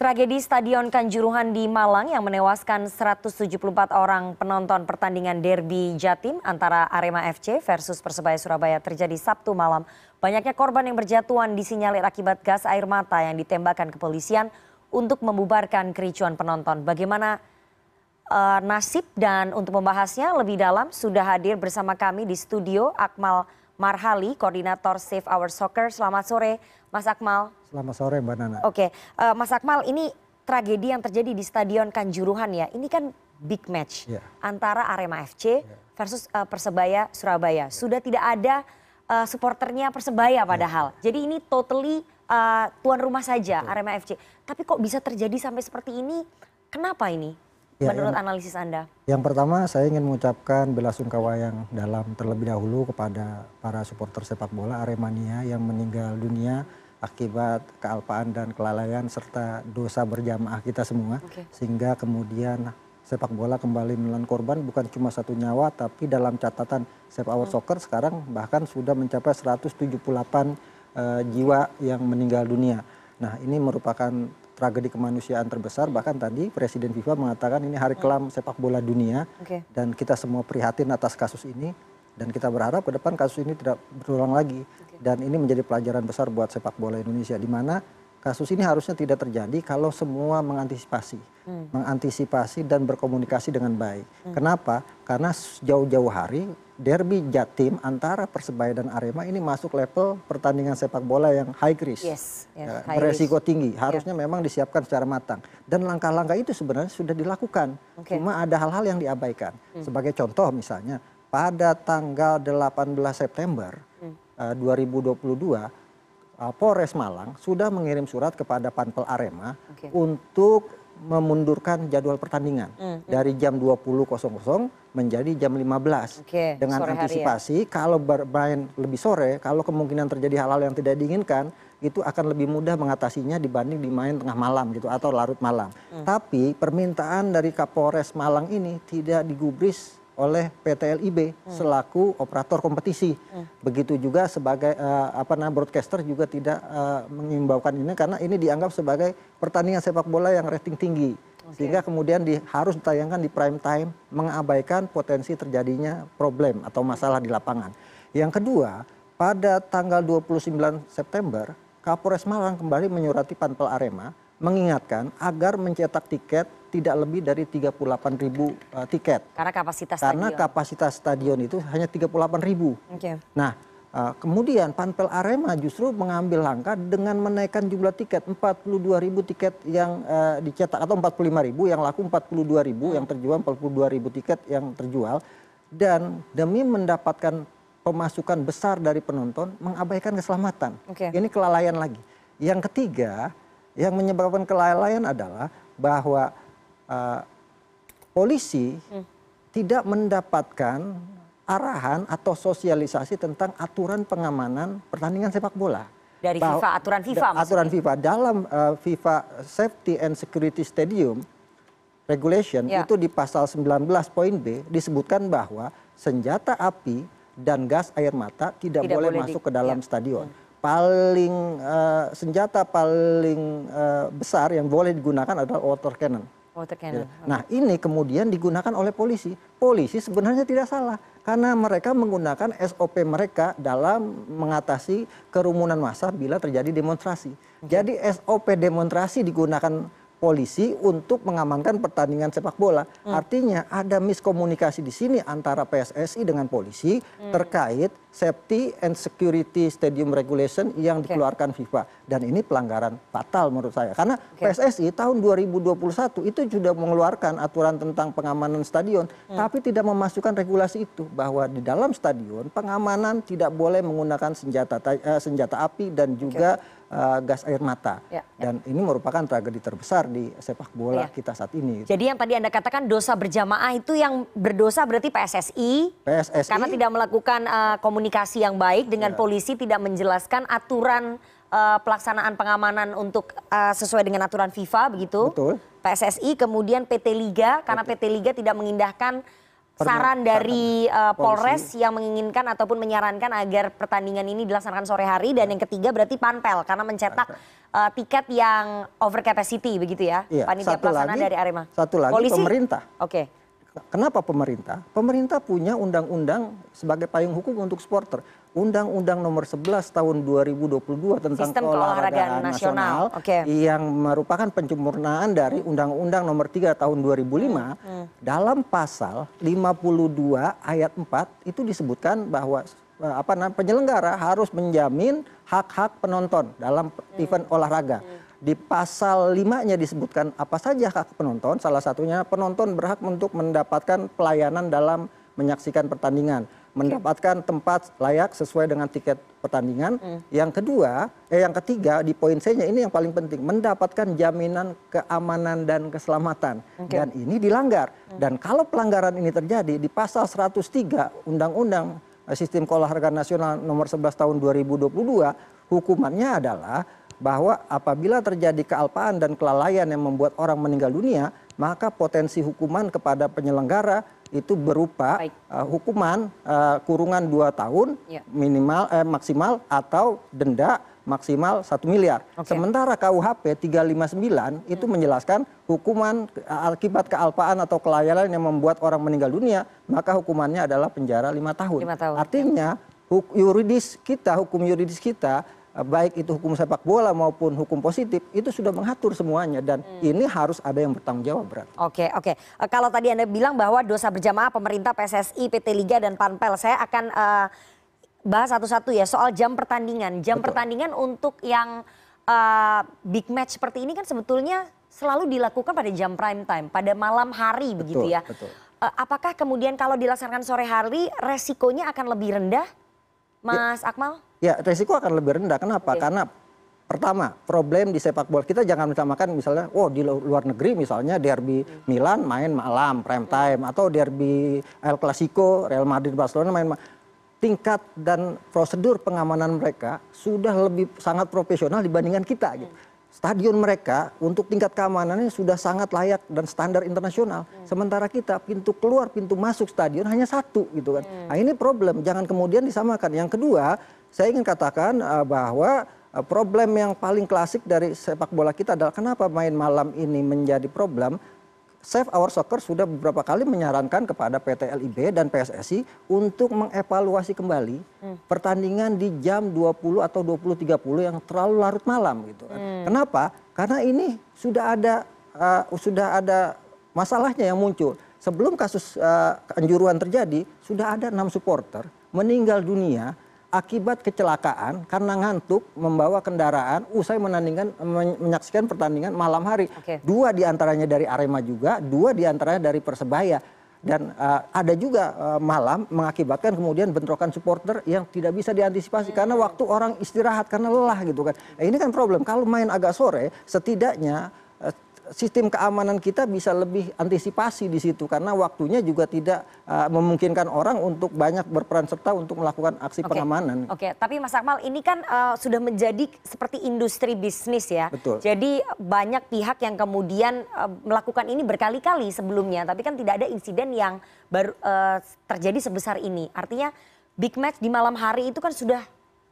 Tragedi Stadion Kanjuruhan di Malang yang menewaskan 174 orang penonton pertandingan derby Jatim antara Arema FC versus Persebaya Surabaya terjadi Sabtu malam. Banyaknya korban yang berjatuhan disinyalir akibat gas air mata yang ditembakkan kepolisian untuk membubarkan kericuan penonton. Bagaimana uh, nasib dan untuk membahasnya lebih dalam sudah hadir bersama kami di studio Akmal Marhali, koordinator Save Our Soccer. Selamat sore, Mas Akmal. Selamat sore Mbak Nana. Oke, uh, Mas Akmal, ini tragedi yang terjadi di Stadion Kanjuruhan ya. Ini kan big match yeah. antara Arema FC yeah. versus uh, Persebaya Surabaya. Sudah tidak ada uh, supporternya Persebaya padahal. Yeah. Jadi ini totally uh, tuan rumah saja Betul. Arema FC. Tapi kok bisa terjadi sampai seperti ini? Kenapa ini? Ya, menurut yang, analisis Anda? Yang pertama saya ingin mengucapkan bela sungkawa yang dalam terlebih dahulu kepada para supporter sepak bola Aremania yang meninggal dunia akibat kealpaan dan kelalaian serta dosa berjamaah kita semua okay. sehingga kemudian sepak bola kembali menelan korban bukan cuma satu nyawa tapi dalam catatan sepak our hmm. soccer sekarang bahkan sudah mencapai 178 uh, eh, jiwa yang meninggal dunia. Nah, ini merupakan tragedi kemanusiaan terbesar bahkan tadi Presiden FIFA mengatakan ini hari hmm. kelam sepak bola dunia okay. dan kita semua prihatin atas kasus ini dan kita berharap ke depan kasus ini tidak berulang lagi dan ini menjadi pelajaran besar buat sepak bola Indonesia di mana kasus ini harusnya tidak terjadi kalau semua mengantisipasi, hmm. mengantisipasi dan berkomunikasi dengan baik. Hmm. Kenapa? Karena jauh-jauh hari derby Jatim antara Persebaya dan Arema ini masuk level pertandingan sepak bola yang high risk, yes, yes, ya, high beresiko risk. tinggi. Ya. Harusnya yeah. memang disiapkan secara matang. Dan langkah-langkah itu sebenarnya sudah dilakukan. Okay. Cuma ada hal-hal yang diabaikan. Hmm. Sebagai contoh misalnya pada tanggal 18 September hmm. uh, 2022 uh, Polres Malang sudah mengirim surat kepada Panpel Arema okay. untuk memundurkan jadwal pertandingan hmm, hmm. dari jam 20.00 menjadi jam 15 okay, dengan ya? antisipasi ya? kalau bermain lebih sore kalau kemungkinan terjadi hal-hal yang tidak diinginkan itu akan lebih mudah mengatasinya dibanding dimain tengah malam gitu atau larut malam. Hmm. Tapi permintaan dari Kapolres Malang ini tidak digubris oleh PT LIB hmm. selaku operator kompetisi. Hmm. Begitu juga sebagai uh, apa namanya broadcaster juga tidak uh, mengimbaukan ini karena ini dianggap sebagai pertandingan sepak bola yang rating tinggi. Okay. Sehingga kemudian di, harus ditayangkan di prime time mengabaikan potensi terjadinya problem atau masalah di lapangan. Yang kedua, pada tanggal 29 September, Kapolres Malang kembali menyurati Panpel Arema mengingatkan agar mencetak tiket tidak lebih dari 38 ribu uh, tiket. Karena kapasitas Karena stadion. kapasitas stadion itu hanya 38 ribu. Okay. Nah, uh, kemudian Panpel Arema justru mengambil langkah dengan menaikkan jumlah tiket 42 ribu tiket yang uh, dicetak atau 45 ribu yang laku 42 ribu hmm. yang terjual 42 ribu tiket yang terjual dan demi mendapatkan pemasukan besar dari penonton mengabaikan keselamatan. Okay. Ini kelalaian lagi. Yang ketiga yang menyebabkan kelalaian adalah bahwa uh, polisi hmm. tidak mendapatkan arahan atau sosialisasi tentang aturan pengamanan pertandingan sepak bola. Dari FIFA, aturan FIFA maksudnya? Aturan FIFA. Dalam uh, FIFA Safety and Security Stadium Regulation ya. itu di pasal 19 poin B disebutkan bahwa senjata api dan gas air mata tidak, tidak boleh, boleh masuk di, ke dalam ya. stadion. Hmm paling uh, senjata paling uh, besar yang boleh digunakan adalah water cannon. Water cannon. Ya. Okay. Nah ini kemudian digunakan oleh polisi. Polisi sebenarnya tidak salah karena mereka menggunakan SOP mereka dalam mengatasi kerumunan massa bila terjadi demonstrasi. Okay. Jadi SOP demonstrasi digunakan polisi untuk mengamankan pertandingan sepak bola. Hmm. Artinya ada miskomunikasi di sini antara PSSI dengan polisi hmm. terkait safety and security stadium regulation yang okay. dikeluarkan FIFA dan ini pelanggaran fatal menurut saya. Karena okay. PSSI tahun 2021 itu sudah mengeluarkan aturan tentang pengamanan stadion hmm. tapi tidak memasukkan regulasi itu bahwa di dalam stadion pengamanan tidak boleh menggunakan senjata uh, senjata api dan juga okay gas air mata. Ya, ya. Dan ini merupakan tragedi terbesar di sepak bola ya. kita saat ini. Jadi yang tadi Anda katakan dosa berjamaah itu yang berdosa berarti PSSI. PSSI. Karena tidak melakukan uh, komunikasi yang baik dengan ya. polisi, tidak menjelaskan aturan uh, pelaksanaan pengamanan untuk uh, sesuai dengan aturan FIFA begitu. Betul. PSSI kemudian PT Liga karena PT Liga tidak mengindahkan saran dari uh, Polres yang menginginkan ataupun menyarankan agar pertandingan ini dilaksanakan sore hari dan yang ketiga berarti Panpel karena mencetak uh, tiket yang over capacity begitu ya, Iya, panitia satu pelaksana lagi- dari Arema. satu lagi Polisi? pemerintah. Oke. Kenapa pemerintah? Pemerintah punya undang-undang sebagai payung hukum untuk supporter. Undang-undang nomor 11 tahun 2022 tentang Sistem keolahragaan nasional. Oke. yang merupakan penyempurnaan dari Undang-Undang nomor 3 tahun 2005 Hmm. dalam pasal 52 ayat 4 itu disebutkan bahwa eh, apa namanya penyelenggara harus menjamin hak-hak penonton dalam Hmm. event olahraga. Di pasal 5-nya disebutkan apa saja hak penonton, salah satunya penonton berhak untuk mendapatkan pelayanan dalam menyaksikan pertandingan, mendapatkan tempat layak sesuai dengan tiket pertandingan. Yang kedua, eh yang ketiga di poin C-nya ini yang paling penting, mendapatkan jaminan keamanan dan keselamatan. Oke. Dan ini dilanggar. Dan kalau pelanggaran ini terjadi di pasal 103 Undang-Undang eh, Sistem Keolahragaan Nasional nomor 11 tahun 2022, hukumannya adalah bahwa apabila terjadi kealpaan dan kelalaian yang membuat orang meninggal dunia, maka potensi hukuman kepada penyelenggara itu berupa uh, hukuman uh, kurungan 2 tahun Ya. minimal eh, maksimal atau denda maksimal 1 miliar. Sementara KUHP 359 itu menjelaskan hukuman akibat kealpaan atau kelalaian yang membuat orang meninggal dunia, maka hukumannya adalah penjara lima tahun. Tahun, Artinya yuridis kita, hukum yuridis kita eh, baik itu hukum sepak bola maupun hukum positif itu sudah mengatur semuanya dan Hmm. ini harus ada yang bertanggung jawab berat. Oke, oke. Eh, kalau tadi Anda bilang bahwa dosa berjamaah pemerintah PSSI, PT Liga dan Panpel, saya akan eh, bahas satu-satu ya soal jam pertandingan. Jam Betul. pertandingan untuk yang eh, big match seperti ini kan sebetulnya selalu dilakukan pada jam prime time, pada malam hari begitu Betul, ya. betul. Eh, apakah kemudian kalau dilaksanakan sore hari resikonya akan lebih rendah, Mas Akmal? Ya, resiko akan lebih rendah. Kenapa? Oke. Karena pertama, problem di sepak bola kita jangan menyamakan misalnya, oh di lu- luar negeri misalnya derby Milan main malam prime time atau derby El Clasico Real Madrid Barcelona main ma- tingkat dan prosedur pengamanan mereka sudah lebih sangat profesional dibandingkan kita gitu. Stadion mereka untuk tingkat keamanannya sudah sangat layak dan standar internasional. Sementara kita pintu keluar, pintu masuk stadion hanya satu gitu kan. Nah ini problem, jangan kemudian disamakan. Yang kedua, saya ingin katakan eh, bahwa eh, problem yang paling klasik dari sepak bola kita adalah kenapa main malam ini menjadi problem. Save Our Soccer sudah beberapa kali menyarankan kepada PT LIB dan PSSI untuk mengevaluasi kembali pertandingan di jam 20 atau 20.30 yang terlalu larut malam gitu kan. Kenapa? Karena ini sudah ada uh, sudah ada masalahnya yang muncul. Sebelum kasus uh, kanjuruhan terjadi, sudah ada enam supporter meninggal dunia akibat kecelakaan karena ngantuk membawa kendaraan usai menandingkan men- menyaksikan pertandingan malam hari. Oke. Dua di antaranya dari Arema juga, dua di antaranya dari Persebaya. Dan uh, ada juga uh, malam mengakibatkan kemudian bentrokan supporter yang tidak bisa diantisipasi karena waktu orang istirahat karena lelah gitu kan. Nah, ini kan problem. Kalau main agak sore, setidaknya uh, sistem keamanan kita bisa lebih antisipasi di situ karena waktunya juga tidak uh, memungkinkan orang untuk banyak berperan serta untuk melakukan aksi Oke. pengamanan. Oke, tapi Mas Akmal ini kan eh, sudah menjadi seperti industri bisnis ya. Betul. Jadi banyak pihak yang kemudian eh, melakukan ini berkali-kali sebelumnya, tapi kan tidak ada insiden yang baru eh, terjadi sebesar ini. Artinya big match di malam hari itu kan sudah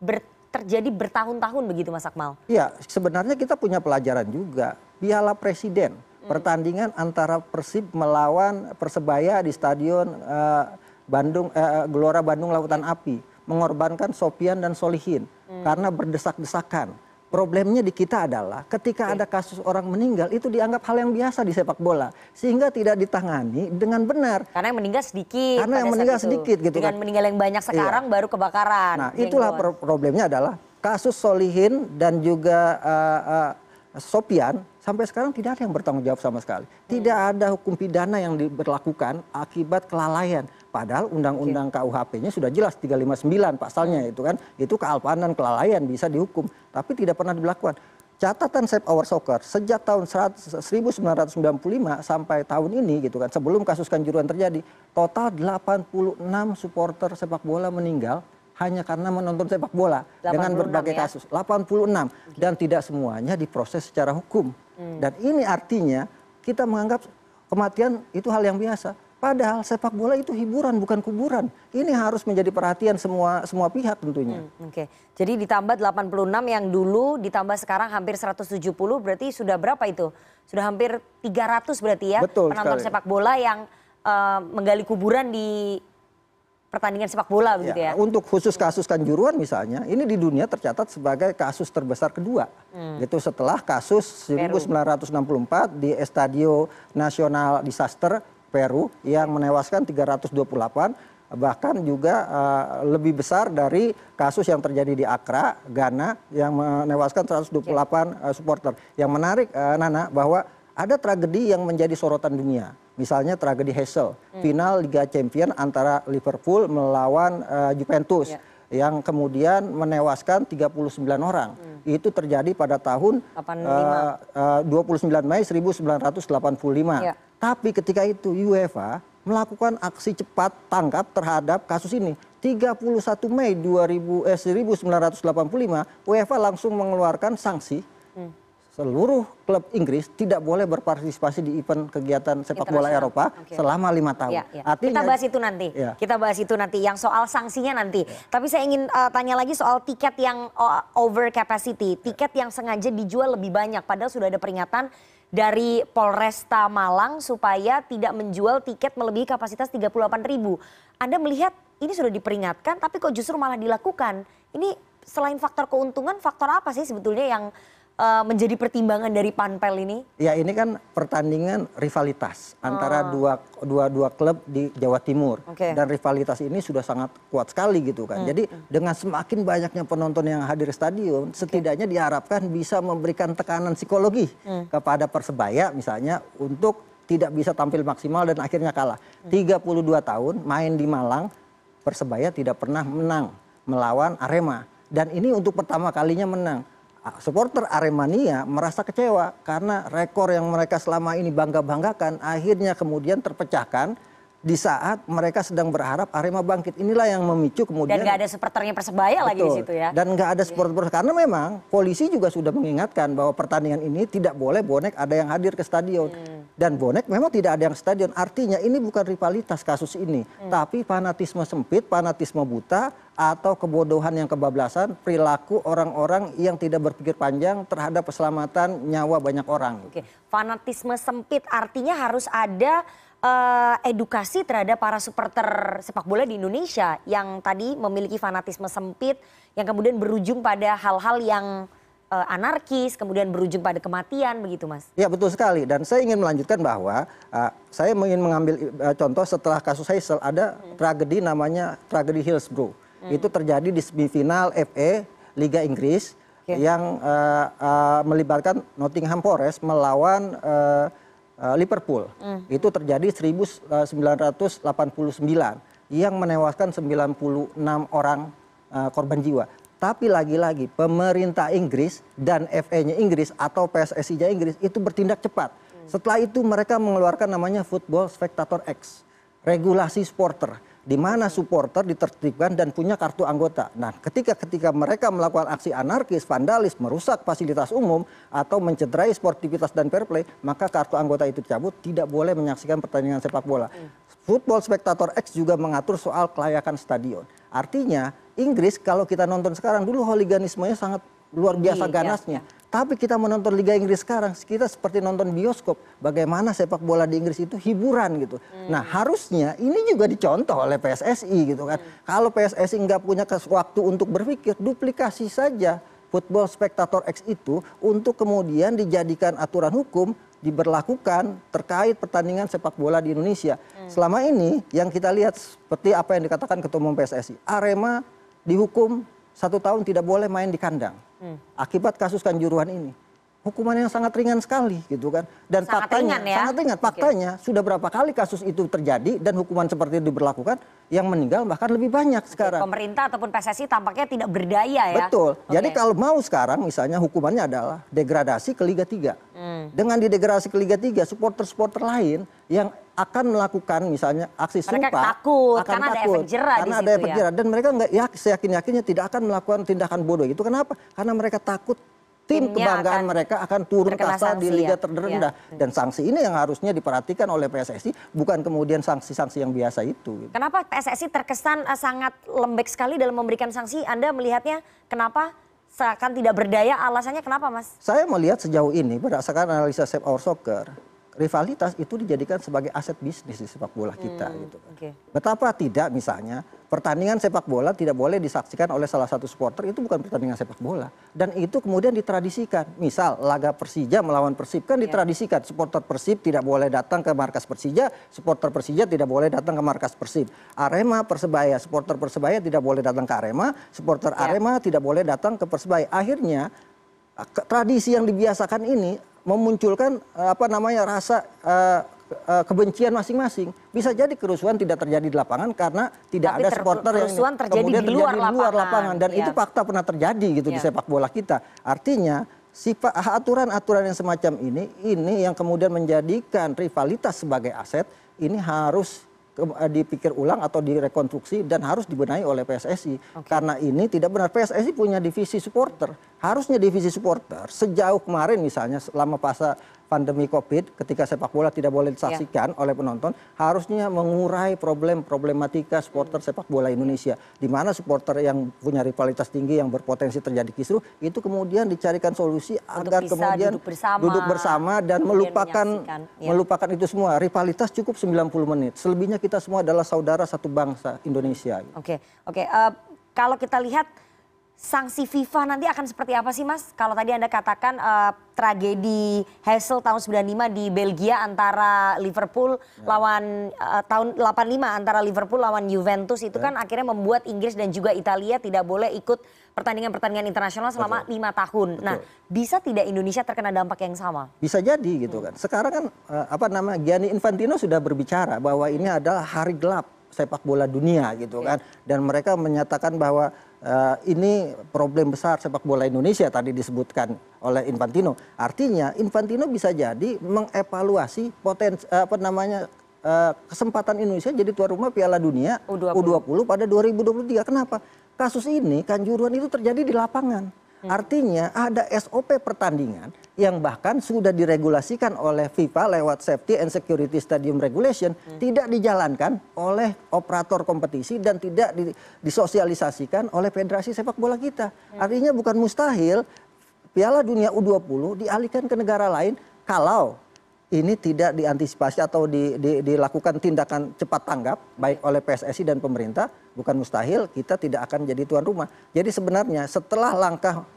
ber- terjadi bertahun-tahun begitu Mas Akmal. Iya, sebenarnya kita punya pelajaran juga. Piala Presiden, pertandingan antara Persib melawan Persebaya di Stadion eh, Bandung eh, Gelora Bandung Lautan Api, mengorbankan Sopian dan Solihin karena berdesak-desakan. Problemnya di kita adalah ketika ada kasus orang meninggal itu dianggap hal yang biasa di sepak bola sehingga tidak ditangani dengan benar. Karena yang meninggal sedikit. Karena yang meninggal itu. sedikit gitu Dengan kan. meninggal yang banyak sekarang baru kebakaran. Nah, itulah jenggot. pro- problemnya adalah kasus Solihin dan juga uh, uh, Sopian sampai sekarang tidak ada yang bertanggung jawab sama sekali. Tidak ada hukum pidana yang diberlakukan akibat kelalaian. Padahal undang-undang KUHP-nya sudah jelas 359 pasalnya itu kan. Itu kealpaan dan kelalaian bisa dihukum, tapi tidak pernah dilakukan. Catatan Save Our Soccer sejak tahun 100 1995 sampai tahun ini gitu kan sebelum kasus kanjuruhan terjadi total 86 supporter sepak bola meninggal hanya karena menonton sepak bola dengan 86 berbagai ya? kasus 86 dan tidak semuanya diproses secara hukum Hmm. Dan ini artinya kita menganggap kematian itu hal yang biasa Padahal sepak bola itu hiburan bukan kuburan. Ini harus menjadi perhatian semua semua pihak tentunya. Hmm, Oke. Jadi ditambah 86 yang dulu ditambah sekarang hampir 170 berarti sudah berapa itu? Sudah hampir 300 berarti ya Betul penonton sekali. sepak bola yang eh, menggali kuburan di pertandingan sepak bola begitu ya. Untuk khusus kasus kanjuruhan misalnya, ini di dunia tercatat sebagai kasus terbesar kedua. Gitu setelah kasus 1964 di Estadio Nacional Disaster Peru yang menewaskan 328 bahkan juga eh, lebih besar dari kasus yang terjadi di Accra, Ghana yang menewaskan 128 eh, supporter. Yang menarik eh, Nana bahwa ada tragedi yang menjadi sorotan dunia. Misalnya tragedi Heysel, final Liga Champion antara Liverpool melawan eh, Juventus Ya. yang kemudian menewaskan 39 orang. Itu terjadi pada tahun 85. eh, eh, 29 Mei 1985. Ya. Tapi ketika itu UEFA melakukan aksi cepat tangkap terhadap kasus ini. 31 Mei 2000, eh, 1985 UEFA langsung mengeluarkan sanksi Hmm. Seluruh klub Inggris tidak boleh berpartisipasi di event kegiatan sepak bola. Eropa Oke. selama lima tahun. Ya, ya. Artinya kita bahas itu nanti. Ya. Kita bahas itu nanti. Yang soal sanksinya nanti. Tapi saya ingin eh, tanya lagi soal tiket yang oh, over capacity, tiket yang sengaja dijual lebih banyak. Padahal sudah ada peringatan dari Polresta Malang supaya tidak menjual tiket melebihi kapasitas 38 ribu. Anda melihat ini sudah diperingatkan, tapi kok justru malah dilakukan? Ini selain faktor keuntungan, faktor apa sih sebetulnya yang eh, menjadi pertimbangan dari Panpel ini? Ya ini kan pertandingan rivalitas antara Oh. dua, dua dua klub di Jawa Timur. Hmm, dan rivalitas ini sudah sangat kuat sekali gitu kan. Jadi dengan semakin banyaknya penonton yang hadir stadion, setidaknya diharapkan bisa memberikan tekanan psikologi Hmm. kepada persebaya misalnya untuk tidak bisa tampil maksimal dan akhirnya kalah. Hmm. 32 tahun main di Malang, persebaya tidak pernah menang melawan Arema dan ini untuk pertama kalinya menang. Supporter Aremania merasa kecewa karena rekor yang mereka selama ini bangga-banggakan akhirnya kemudian terpecahkan di saat mereka sedang berharap Arema bangkit. Inilah yang memicu kemudian Dan nggak ada supporternya Persebaya lagi di Betul. situ ya. Dan nggak ada supporter karena memang polisi juga sudah mengingatkan bahwa pertandingan ini tidak boleh bonek ada yang hadir ke stadion. Hmm. Dan bonek memang tidak ada yang stadion. Artinya ini bukan rivalitas kasus ini, Hmm. tapi fanatisme sempit, fanatisme buta atau kebodohan yang kebablasan, perilaku orang-orang yang tidak berpikir panjang terhadap keselamatan nyawa banyak orang. Oke, fanatisme sempit artinya harus ada eh, edukasi terhadap para supporter sepak bola di Indonesia yang tadi memiliki fanatisme sempit yang kemudian berujung pada hal-hal yang anarkis, kemudian berujung pada kematian begitu, Mas. Ya betul sekali dan saya ingin melanjutkan bahwa uh, saya ingin mengambil uh, contoh setelah kasus Heysel ada tragedi namanya tragedi Hillsborough. Itu terjadi di semifinal FA Liga Inggris Oke. yang uh, uh, melibatkan Nottingham Forest melawan uh, uh, Liverpool. Itu terjadi 1989 yang menewaskan 96 orang uh, korban jiwa. Tapi lagi-lagi pemerintah Inggris dan FA-nya Inggris atau PSSI-nya Inggris itu bertindak cepat. Setelah itu mereka mengeluarkan namanya Football Spectator X, regulasi supporter, di mana supporter ditertibkan dan punya kartu anggota. Nah, ketika ketika mereka melakukan aksi anarkis, vandalis, merusak fasilitas umum atau mencederai sportivitas dan fair play, maka kartu anggota itu dicabut, tidak boleh menyaksikan pertandingan sepak bola. Football Spectator X juga mengatur soal kelayakan stadion. Artinya Inggris kalau kita nonton sekarang dulu hooliganismenya sangat luar biasa Tinggi, ya, ganasnya. Tapi kita menonton Liga Inggris sekarang, kita seperti nonton bioskop. Bagaimana sepak bola di Inggris itu hiburan gitu. Nah harusnya ini juga dicontoh oleh PSSI gitu kan. Kalau PSSI nggak punya waktu untuk berpikir, duplikasi saja Football Spectator X itu untuk kemudian dijadikan aturan hukum diberlakukan terkait pertandingan sepak bola di Indonesia. Selama ini yang kita lihat seperti apa yang dikatakan Ketua Umum PSSI, Arema dihukum satu tahun tidak boleh main di kandang akibat kasus kanjuruhan ini. Hukuman yang sangat ringan sekali gitu kan. Dan Sangat faktanya ringan ya? sangat ringan. Faktanya sudah berapa kali kasus itu terjadi dan hukuman seperti itu diberlakukan yang meninggal bahkan lebih banyak sekarang. Pemerintah ataupun PSSI tampaknya tidak berdaya ya. Betul. Jadi Oke. kalau mau sekarang misalnya hukumannya adalah degradasi ke Liga 3. Hmm. Dengan didegradasi ke Liga 3, supporter-supporter lain yang akan melakukan misalnya aksi Mereka serupa takut, akan karena ada takut. efek jerah di karena ada efek ya. dan mereka nggak ya seyakin yakinnya tidak akan melakukan tindakan bodoh itu kenapa karena mereka takut tim kebanggaan mereka akan turun kasta di liga ya. terendah dan sanksi ini yang harusnya diperhatikan oleh PSSI bukan kemudian sanksi-sanksi yang biasa itu. gitu. Kenapa PSSI terkesan uh, sangat lembek sekali dalam memberikan sanksi? Anda melihatnya kenapa seakan tidak berdaya? Alasannya kenapa, Mas? Saya melihat sejauh ini berdasarkan analisa Save Our Soccer, rivalitas itu dijadikan sebagai aset bisnis di sepak bola kita gitu. kan. Oke. Betapa tidak misalnya pertandingan sepak bola tidak boleh disaksikan oleh salah satu supporter itu bukan pertandingan sepak bola dan itu kemudian ditradisikan. Misal laga Persija melawan Persib kan ditradisikan supporter Persib tidak boleh datang ke markas Persija, supporter Persija tidak boleh datang ke markas Persib. Arema Persebaya, supporter Persebaya tidak boleh datang ke Arema, supporter Ya. Arema tidak boleh datang ke Persebaya. Akhirnya tradisi yang dibiasakan ini memunculkan eh, apa namanya rasa eh, kebencian masing-masing. Bisa jadi kerusuhan tidak terjadi di lapangan karena tidak Tapi ada ter- supporter yang terjadi kemudian di luar terjadi lapangan. lapangan dan Iya. itu fakta pernah terjadi gitu di Iya. sepak bola kita. Artinya sifat aturan-aturan yang semacam ini ini yang kemudian menjadikan rivalitas sebagai aset ini harus eh, dipikir ulang atau direkonstruksi dan harus dibenahi oleh PSSI karena ini tidak benar PSSI punya divisi supporter harusnya divisi supporter sejauh kemarin misalnya selama masa pandemi Covid ketika sepak bola tidak boleh disaksikan oleh penonton harusnya mengurai problem problematika supporter sepak bola Indonesia di mana supporter yang punya rivalitas tinggi yang berpotensi terjadi kisruh itu kemudian dicarikan solusi agar bisa kemudian duduk bersama, duduk bersama dan melupakan ya. melupakan itu semua rivalitas cukup 90 menit selebihnya kita semua adalah saudara satu bangsa Indonesia Oke, oke. eh, kalau kita lihat sanksi FIFA nanti akan seperti apa sih, Mas? Kalau tadi Anda katakan eh, tragedi Hassel tahun 95 di Belgia antara Liverpool lawan eh, tahun 85 antara Liverpool lawan Juventus itu kan akhirnya membuat Inggris dan juga Italia tidak boleh ikut pertandingan-pertandingan internasional selama lima tahun. Nah, bisa tidak Indonesia terkena dampak yang sama? bisa jadi gitu kan. Sekarang kan eh, apa nama Gianni Infantino sudah berbicara bahwa ini adalah hari gelap sepak bola dunia gitu kan. Dan mereka menyatakan bahwa ini problem besar sepak bola Indonesia tadi disebutkan oleh Infantino. Artinya Infantino bisa jadi mengevaluasi potensi apa namanya eh, kesempatan Indonesia jadi tuan rumah Piala Dunia U20. U20 pada 2023 kenapa? Kasus ini kanjuruhan itu terjadi di lapangan Artinya ada SOP pertandingan yang bahkan sudah diregulasikan oleh FIFA lewat Safety and Security Stadium Regulation tidak dijalankan oleh operator kompetisi dan tidak di- disosialisasikan oleh Federasi Sepak Bola kita. Artinya bukan mustahil Piala Dunia U20 dialihkan ke negara lain kalau ini tidak diantisipasi atau di- di- dilakukan tindakan cepat tanggap baik oleh PSSI dan pemerintah bukan mustahil kita tidak akan jadi tuan rumah. Jadi sebenarnya setelah langkah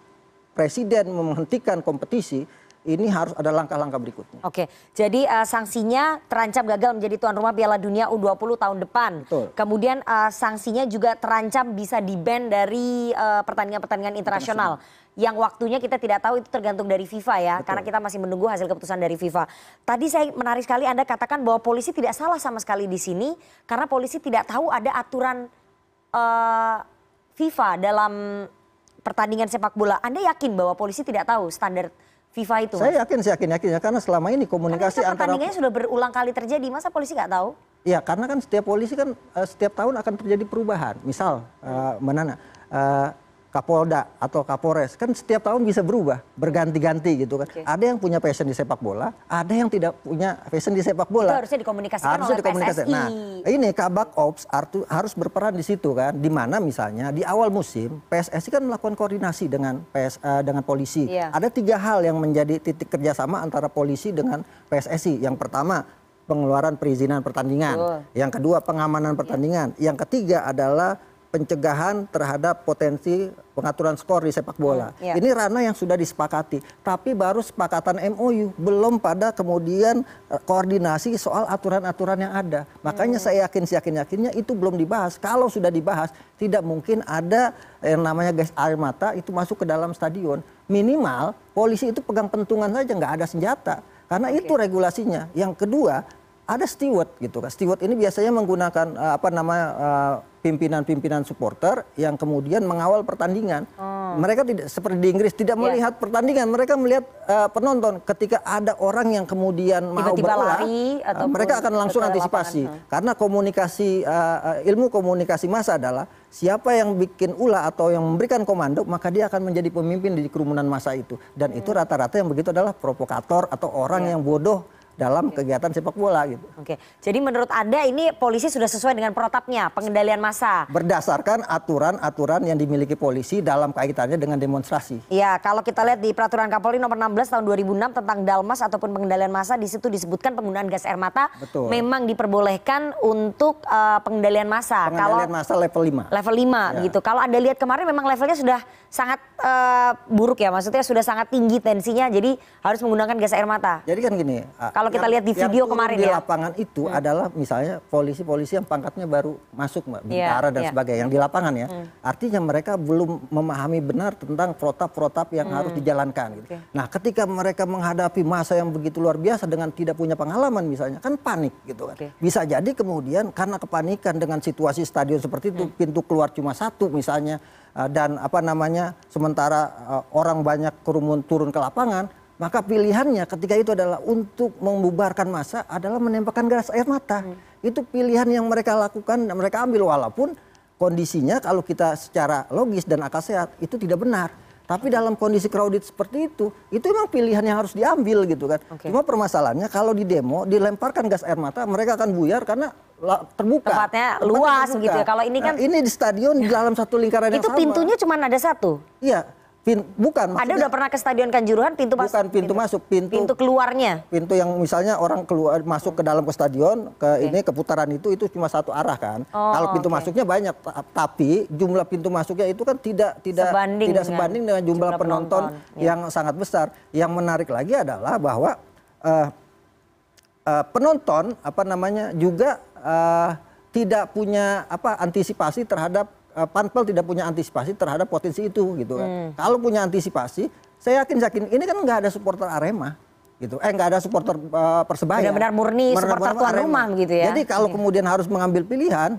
presiden menghentikan kompetisi ini harus ada langkah-langkah berikutnya. Oke, jadi eh, sanksinya terancam gagal menjadi tuan rumah Piala Dunia U20 tahun depan. Betul. Kemudian eh, sanksinya juga terancam bisa di-ban dari eh, pertandingan-pertandingan internasional. Yang waktunya kita tidak tahu itu tergantung dari FIFA ya, Betul. karena kita masih menunggu hasil keputusan dari FIFA. Tadi saya menarik sekali Anda katakan bahwa polisi tidak salah sama sekali di sini, karena polisi tidak tahu ada aturan eh, FIFA dalam pertandingan sepak bola. Anda yakin bahwa polisi tidak tahu standar FIFA itu? Mas? Saya yakin, saya yakin, yakin ya karena selama ini komunikasi antara pertandingannya sudah berulang kali terjadi, masa polisi nggak tahu? Ya karena kan setiap polisi kan eh, setiap tahun akan terjadi perubahan. Misal eh, mana eh, Kapolda atau Kapolres kan setiap tahun bisa berubah, berganti-ganti gitu kan. Oke. Ada yang punya passion di sepak bola, ada yang tidak punya passion di sepak bola. Itu harusnya dikomunikasikan Harusnya oleh dikomunikasikan. PSSI. Nah, ini Kabak Ops artu- harus berperan di situ kan. Di mana misalnya di awal musim PSSI kan melakukan koordinasi dengan PS eh, dengan polisi. Iya. Ada tiga hal yang menjadi titik kerjasama antara polisi dengan PSSI. Yang pertama pengeluaran perizinan pertandingan. Betul. Yang kedua pengamanan pertandingan. Yang ketiga adalah pencegahan terhadap potensi pengaturan skor di sepak bola. Hmm, iya. Ini ranah yang sudah disepakati, tapi baru sepakatan MOU, belum pada kemudian eh, koordinasi soal aturan-aturan yang ada. Makanya Hmm. saya yakin yakin-yakinnya itu belum dibahas. Kalau sudah dibahas, tidak mungkin ada yang namanya gas air mata itu masuk ke dalam stadion. Minimal polisi itu pegang pentungan saja, nggak ada senjata. Karena itu regulasinya. Yang kedua, ada steward gitu kan. Steward ini biasanya menggunakan eh, apa namanya eh, pimpinan-pimpinan supporter yang kemudian mengawal pertandingan. Mereka tidak seperti di Inggris tidak melihat pertandingan, mereka melihat uh, penonton. Ketika ada orang yang kemudian mau Tiba-tiba berulah, lari uh, ataupun mereka akan langsung antisipasi. lapangan. Karena komunikasi uh, ilmu komunikasi massa adalah siapa yang bikin ulah atau yang memberikan komando, maka dia akan menjadi pemimpin di kerumunan massa itu. Dan itu rata-rata yang begitu adalah provokator atau orang yang bodoh dalam kegiatan sepak bola gitu. Oke, jadi menurut Anda ini polisi sudah sesuai dengan protapnya, pengendalian massa? Berdasarkan aturan-aturan yang dimiliki polisi dalam kaitannya dengan demonstrasi. Ya, kalau kita lihat di peraturan Kapolri nomor 16 tahun 2006 tentang dalmas ataupun pengendalian massa di situ disebutkan penggunaan gas air mata Betul. memang diperbolehkan untuk eh, pengendalian massa. Pengendalian massa level 5. level 5 gitu. Kalau Anda lihat kemarin memang levelnya sudah sangat eh, buruk ya, maksudnya sudah sangat tinggi tensinya jadi harus menggunakan gas air mata. Jadi kan gini. ah, Kalau kita lihat di video kemarin di ya. lapangan itu adalah misalnya polisi-polisi yang pangkatnya baru masuk mbak, Iya, bintara dan iya. sebagainya yang di lapangan ya. Artinya mereka belum memahami benar tentang protap-protap yang harus dijalankan. Gitu. Oke. Nah ketika mereka menghadapi masa yang begitu luar biasa dengan tidak punya pengalaman misalnya kan panik gitu kan. Oke. Bisa jadi kemudian karena kepanikan dengan situasi stadion seperti itu pintu keluar cuma satu misalnya dan apa namanya sementara uh, orang banyak kerumun turun ke lapangan maka pilihannya ketika itu adalah untuk membubarkan massa adalah menembakkan gas air mata. Itu pilihan yang mereka lakukan dan mereka ambil walaupun kondisinya kalau kita secara logis dan akal sehat itu tidak benar. Tapi dalam kondisi crowded seperti itu, itu memang pilihan yang harus diambil gitu kan. Oke. Cuma permasalahannya kalau di demo dilemparkan gas air mata, mereka akan buyar karena terbuka. Tempatnya luas begitu ya. Kalau ini kan- Nah, ini di stadion di dalam satu lingkaran yang Itu sama. pintunya cuma ada satu. Iya, pin- bukan maksudnya udah pernah ke Stadion Kanjuruhan pintu masuk? bukan pintu masuk, pintu Pintu keluarnya. pintu yang misalnya orang keluar masuk ke dalam ke stadion ke ini ke putaran itu itu cuma satu arah kan. Oh, Kalau pintu oke. masuknya banyak ta- tapi jumlah pintu masuknya itu kan tidak tidak Sebanding tidak sebanding dengan jumlah, jumlah penonton, penonton, ya. yang sangat besar. Yang menarik lagi adalah bahwa eh, eh, penonton apa namanya juga eh, tidak punya apa antisipasi terhadap eh, panpel tidak punya antisipasi terhadap potensi itu gitu kan. Hmm. Kalau punya antisipasi, saya yakin yakin ini kan nggak ada supporter Arema gitu. Eh nggak ada supporter eh, Persebaya. Benar-benar murni supporter tuan Arema. rumah begitu ya. Jadi kalau kemudian harus mengambil pilihan,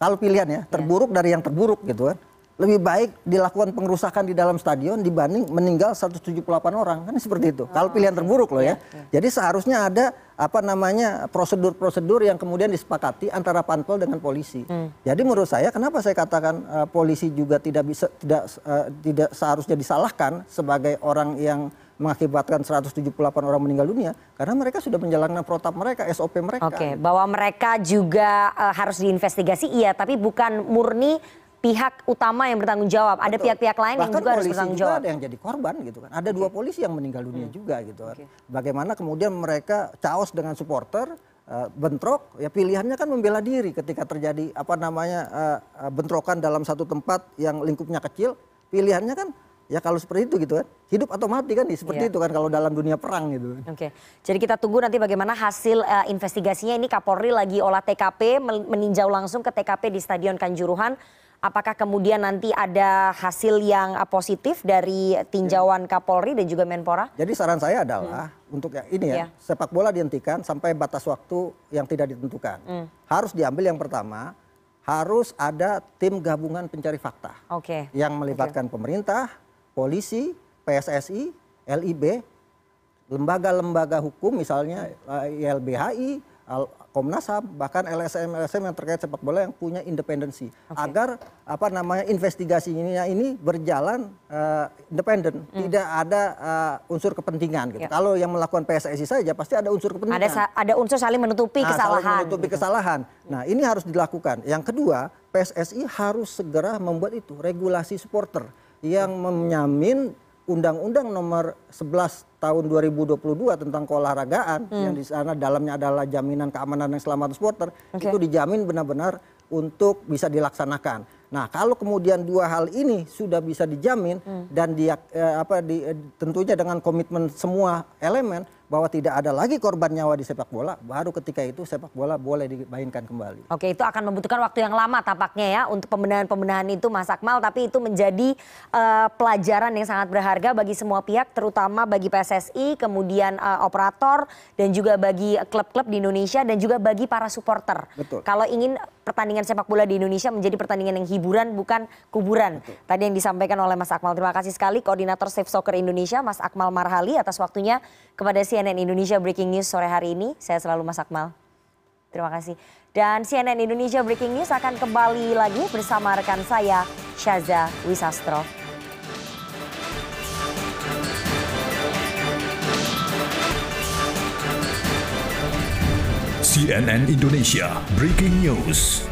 kalau pilihan ya terburuk dari yang terburuk gitu kan. Lebih baik dilakukan pengerusakan di dalam stadion dibanding meninggal 178 orang kan seperti itu. Kalau pilihan terburuk loh ya. Jadi seharusnya ada apa namanya prosedur-prosedur yang kemudian disepakati antara panpel dengan polisi. Jadi menurut saya kenapa saya katakan eh, polisi juga tidak bisa tidak eh, tidak seharusnya disalahkan sebagai orang yang mengakibatkan 178 orang meninggal dunia karena mereka sudah menjalankan protap mereka, SOP mereka. Oke, bahwa mereka juga eh, harus diinvestigasi iya, tapi bukan murni pihak utama yang bertanggung jawab. Ada pihak-pihak lain yang Bahkan juga harus bertanggung juga jawab. ada yang jadi korban gitu kan. Ada dua polisi yang meninggal dunia juga gitu kan. Bagaimana kemudian mereka caos dengan supporter eh, bentrok ya pilihannya kan membela diri ketika terjadi apa namanya eh, eh, bentrokan dalam satu tempat yang lingkupnya kecil pilihannya kan ya kalau seperti itu gitu kan hidup atau mati kan seperti Iya. itu kan kalau dalam dunia perang gitu kan. Oke, jadi kita tunggu nanti bagaimana hasil eh, investigasinya. Ini Kapolri lagi olah TKP, meninjau langsung ke TKP di Stadion Kanjuruhan. Apakah kemudian nanti ada hasil yang eh, positif dari tinjauan Kapolri dan juga Menpora? Jadi saran saya adalah untuk ya ini ya Iya. sepak bola dihentikan sampai batas waktu yang tidak ditentukan. Harus diambil yang pertama harus ada tim gabungan pencari fakta Oke. yang melibatkan pemerintah, polisi, PSSI, LIB, lembaga-lembaga hukum misalnya eh, YLBHI, Al- Komnas HAM, bahkan LSM LSM yang terkait sepak bola yang punya independensi agar apa namanya investigasinya ini berjalan eh, independen, tidak ada eh, unsur kepentingan gitu. Ya. Kalau yang melakukan PSSI saja pasti ada unsur kepentingan. Ada ada unsur saling menutupi Nah, saling kesalahan. menutupi kesalahan. Nah, ini harus dilakukan. Yang kedua, PSSI harus segera membuat itu regulasi supporter yang menyamin Undang-Undang nomor 11 tahun 2022 tentang keolahragaan yang di sana dalamnya adalah jaminan keamanan dan keselamatan supporter Oke. itu dijamin benar-benar untuk bisa dilaksanakan. Nah, kalau kemudian dua hal ini sudah bisa dijamin dan dia eh, apa di, eh, tentunya dengan komitmen semua elemen, bahwa tidak ada lagi korban nyawa di sepak bola, baru ketika itu sepak bola boleh dimainkan kembali. Oke, itu akan membutuhkan waktu yang lama tampaknya ya untuk pembenahan-pembenahan itu Mas Akmal, tapi itu menjadi uh, pelajaran yang sangat berharga bagi semua pihak, terutama bagi PSSI, kemudian uh, operator, dan juga bagi klub-klub di Indonesia, dan juga bagi para supporter. Betul. Kalau ingin pertandingan sepak bola di Indonesia menjadi pertandingan yang hiburan, bukan kuburan. Betul. Tadi yang disampaikan oleh Mas Akmal. Terima kasih sekali Koordinator Safe Soccer Indonesia, Mas Akmal Marhali, atas waktunya kepada CNN Indonesia Breaking News sore hari ini. Saya selalu Mas Akmal. Terima kasih. Dan CNN Indonesia Breaking News akan kembali lagi bersama rekan saya, Syaza Wisastro. CNN Indonesia Breaking News.